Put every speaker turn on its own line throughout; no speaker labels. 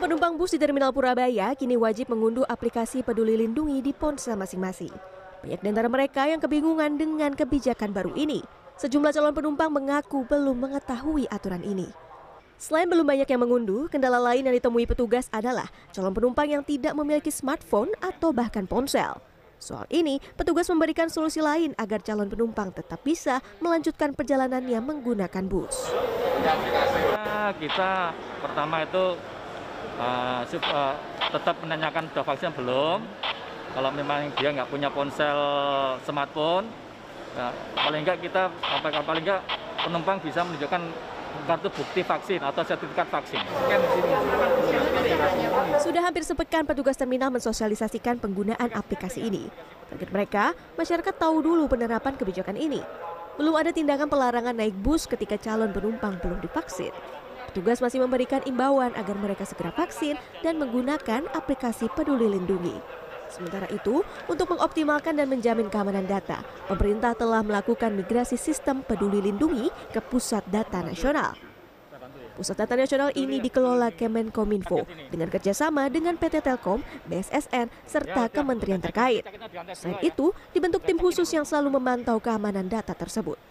Calon penumpang bus di Terminal Purabaya kini wajib mengunduh aplikasi Peduli Lindungi di ponsel masing-masing. Banyak di antara mereka yang kebingungan dengan kebijakan baru ini. Sejumlah calon penumpang mengaku belum mengetahui aturan ini. Selain belum banyak yang mengunduh, kendala lain yang ditemui petugas adalah calon penumpang yang tidak memiliki smartphone atau bahkan ponsel. Soal ini, petugas memberikan solusi lain agar calon penumpang tetap bisa melanjutkan perjalanannya menggunakan bus.
Nah, kita pertama itu uh, tetap menanyakan sudah vaksin belum. Kalau memang dia nggak punya ponsel smartphone, ya, paling nggak kita paling nggak penumpang bisa menunjukkan kartu bukti vaksin atau sertifikat vaksin.
Sudah hampir sepekan petugas terminal mensosialisasikan penggunaan aplikasi ini. Target mereka, masyarakat tahu dulu penerapan kebijakan ini. Belum ada tindakan pelarangan naik bus ketika calon penumpang belum divaksin. Petugas masih memberikan imbauan agar mereka segera vaksin dan menggunakan aplikasi Peduli Lindungi. Sementara itu, untuk mengoptimalkan dan menjamin keamanan data, pemerintah telah melakukan migrasi sistem Peduli Lindungi ke Pusat Data Nasional. Pusat Data Nasional ini dikelola Kemenkominfo dengan kerjasama dengan PT Telkom, BSSN, serta kementerian terkait. Selain itu, dibentuk tim khusus yang selalu memantau keamanan data tersebut.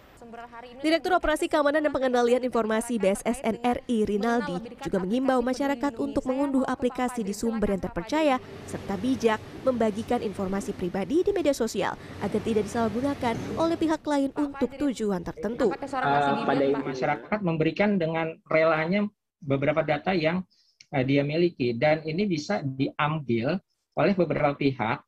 Direktur Operasi Keamanan dan Pengendalian Informasi BSSN RI Rinaldi juga mengimbau masyarakat untuk mengunduh aplikasi di sumber yang terpercaya serta bijak membagikan informasi pribadi di media sosial agar tidak disalahgunakan oleh pihak lain untuk tujuan tertentu.
Uh, pada masyarakat memberikan dengan relanya beberapa data yang uh, dia miliki dan ini bisa diambil oleh beberapa pihak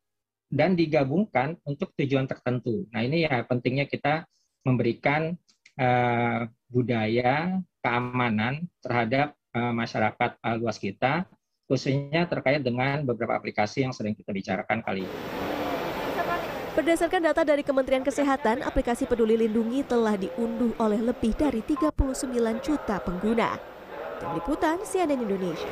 dan digabungkan untuk tujuan tertentu. Nah ini ya pentingnya kita memberikan uh, budaya keamanan terhadap uh, masyarakat uh, luas kita, khususnya terkait dengan beberapa aplikasi yang sering kita bicarakan kali ini.
Berdasarkan data dari Kementerian Kesehatan, aplikasi Peduli Lindungi telah diunduh oleh lebih dari 39 juta pengguna. Tim Liputan CNN Indonesia.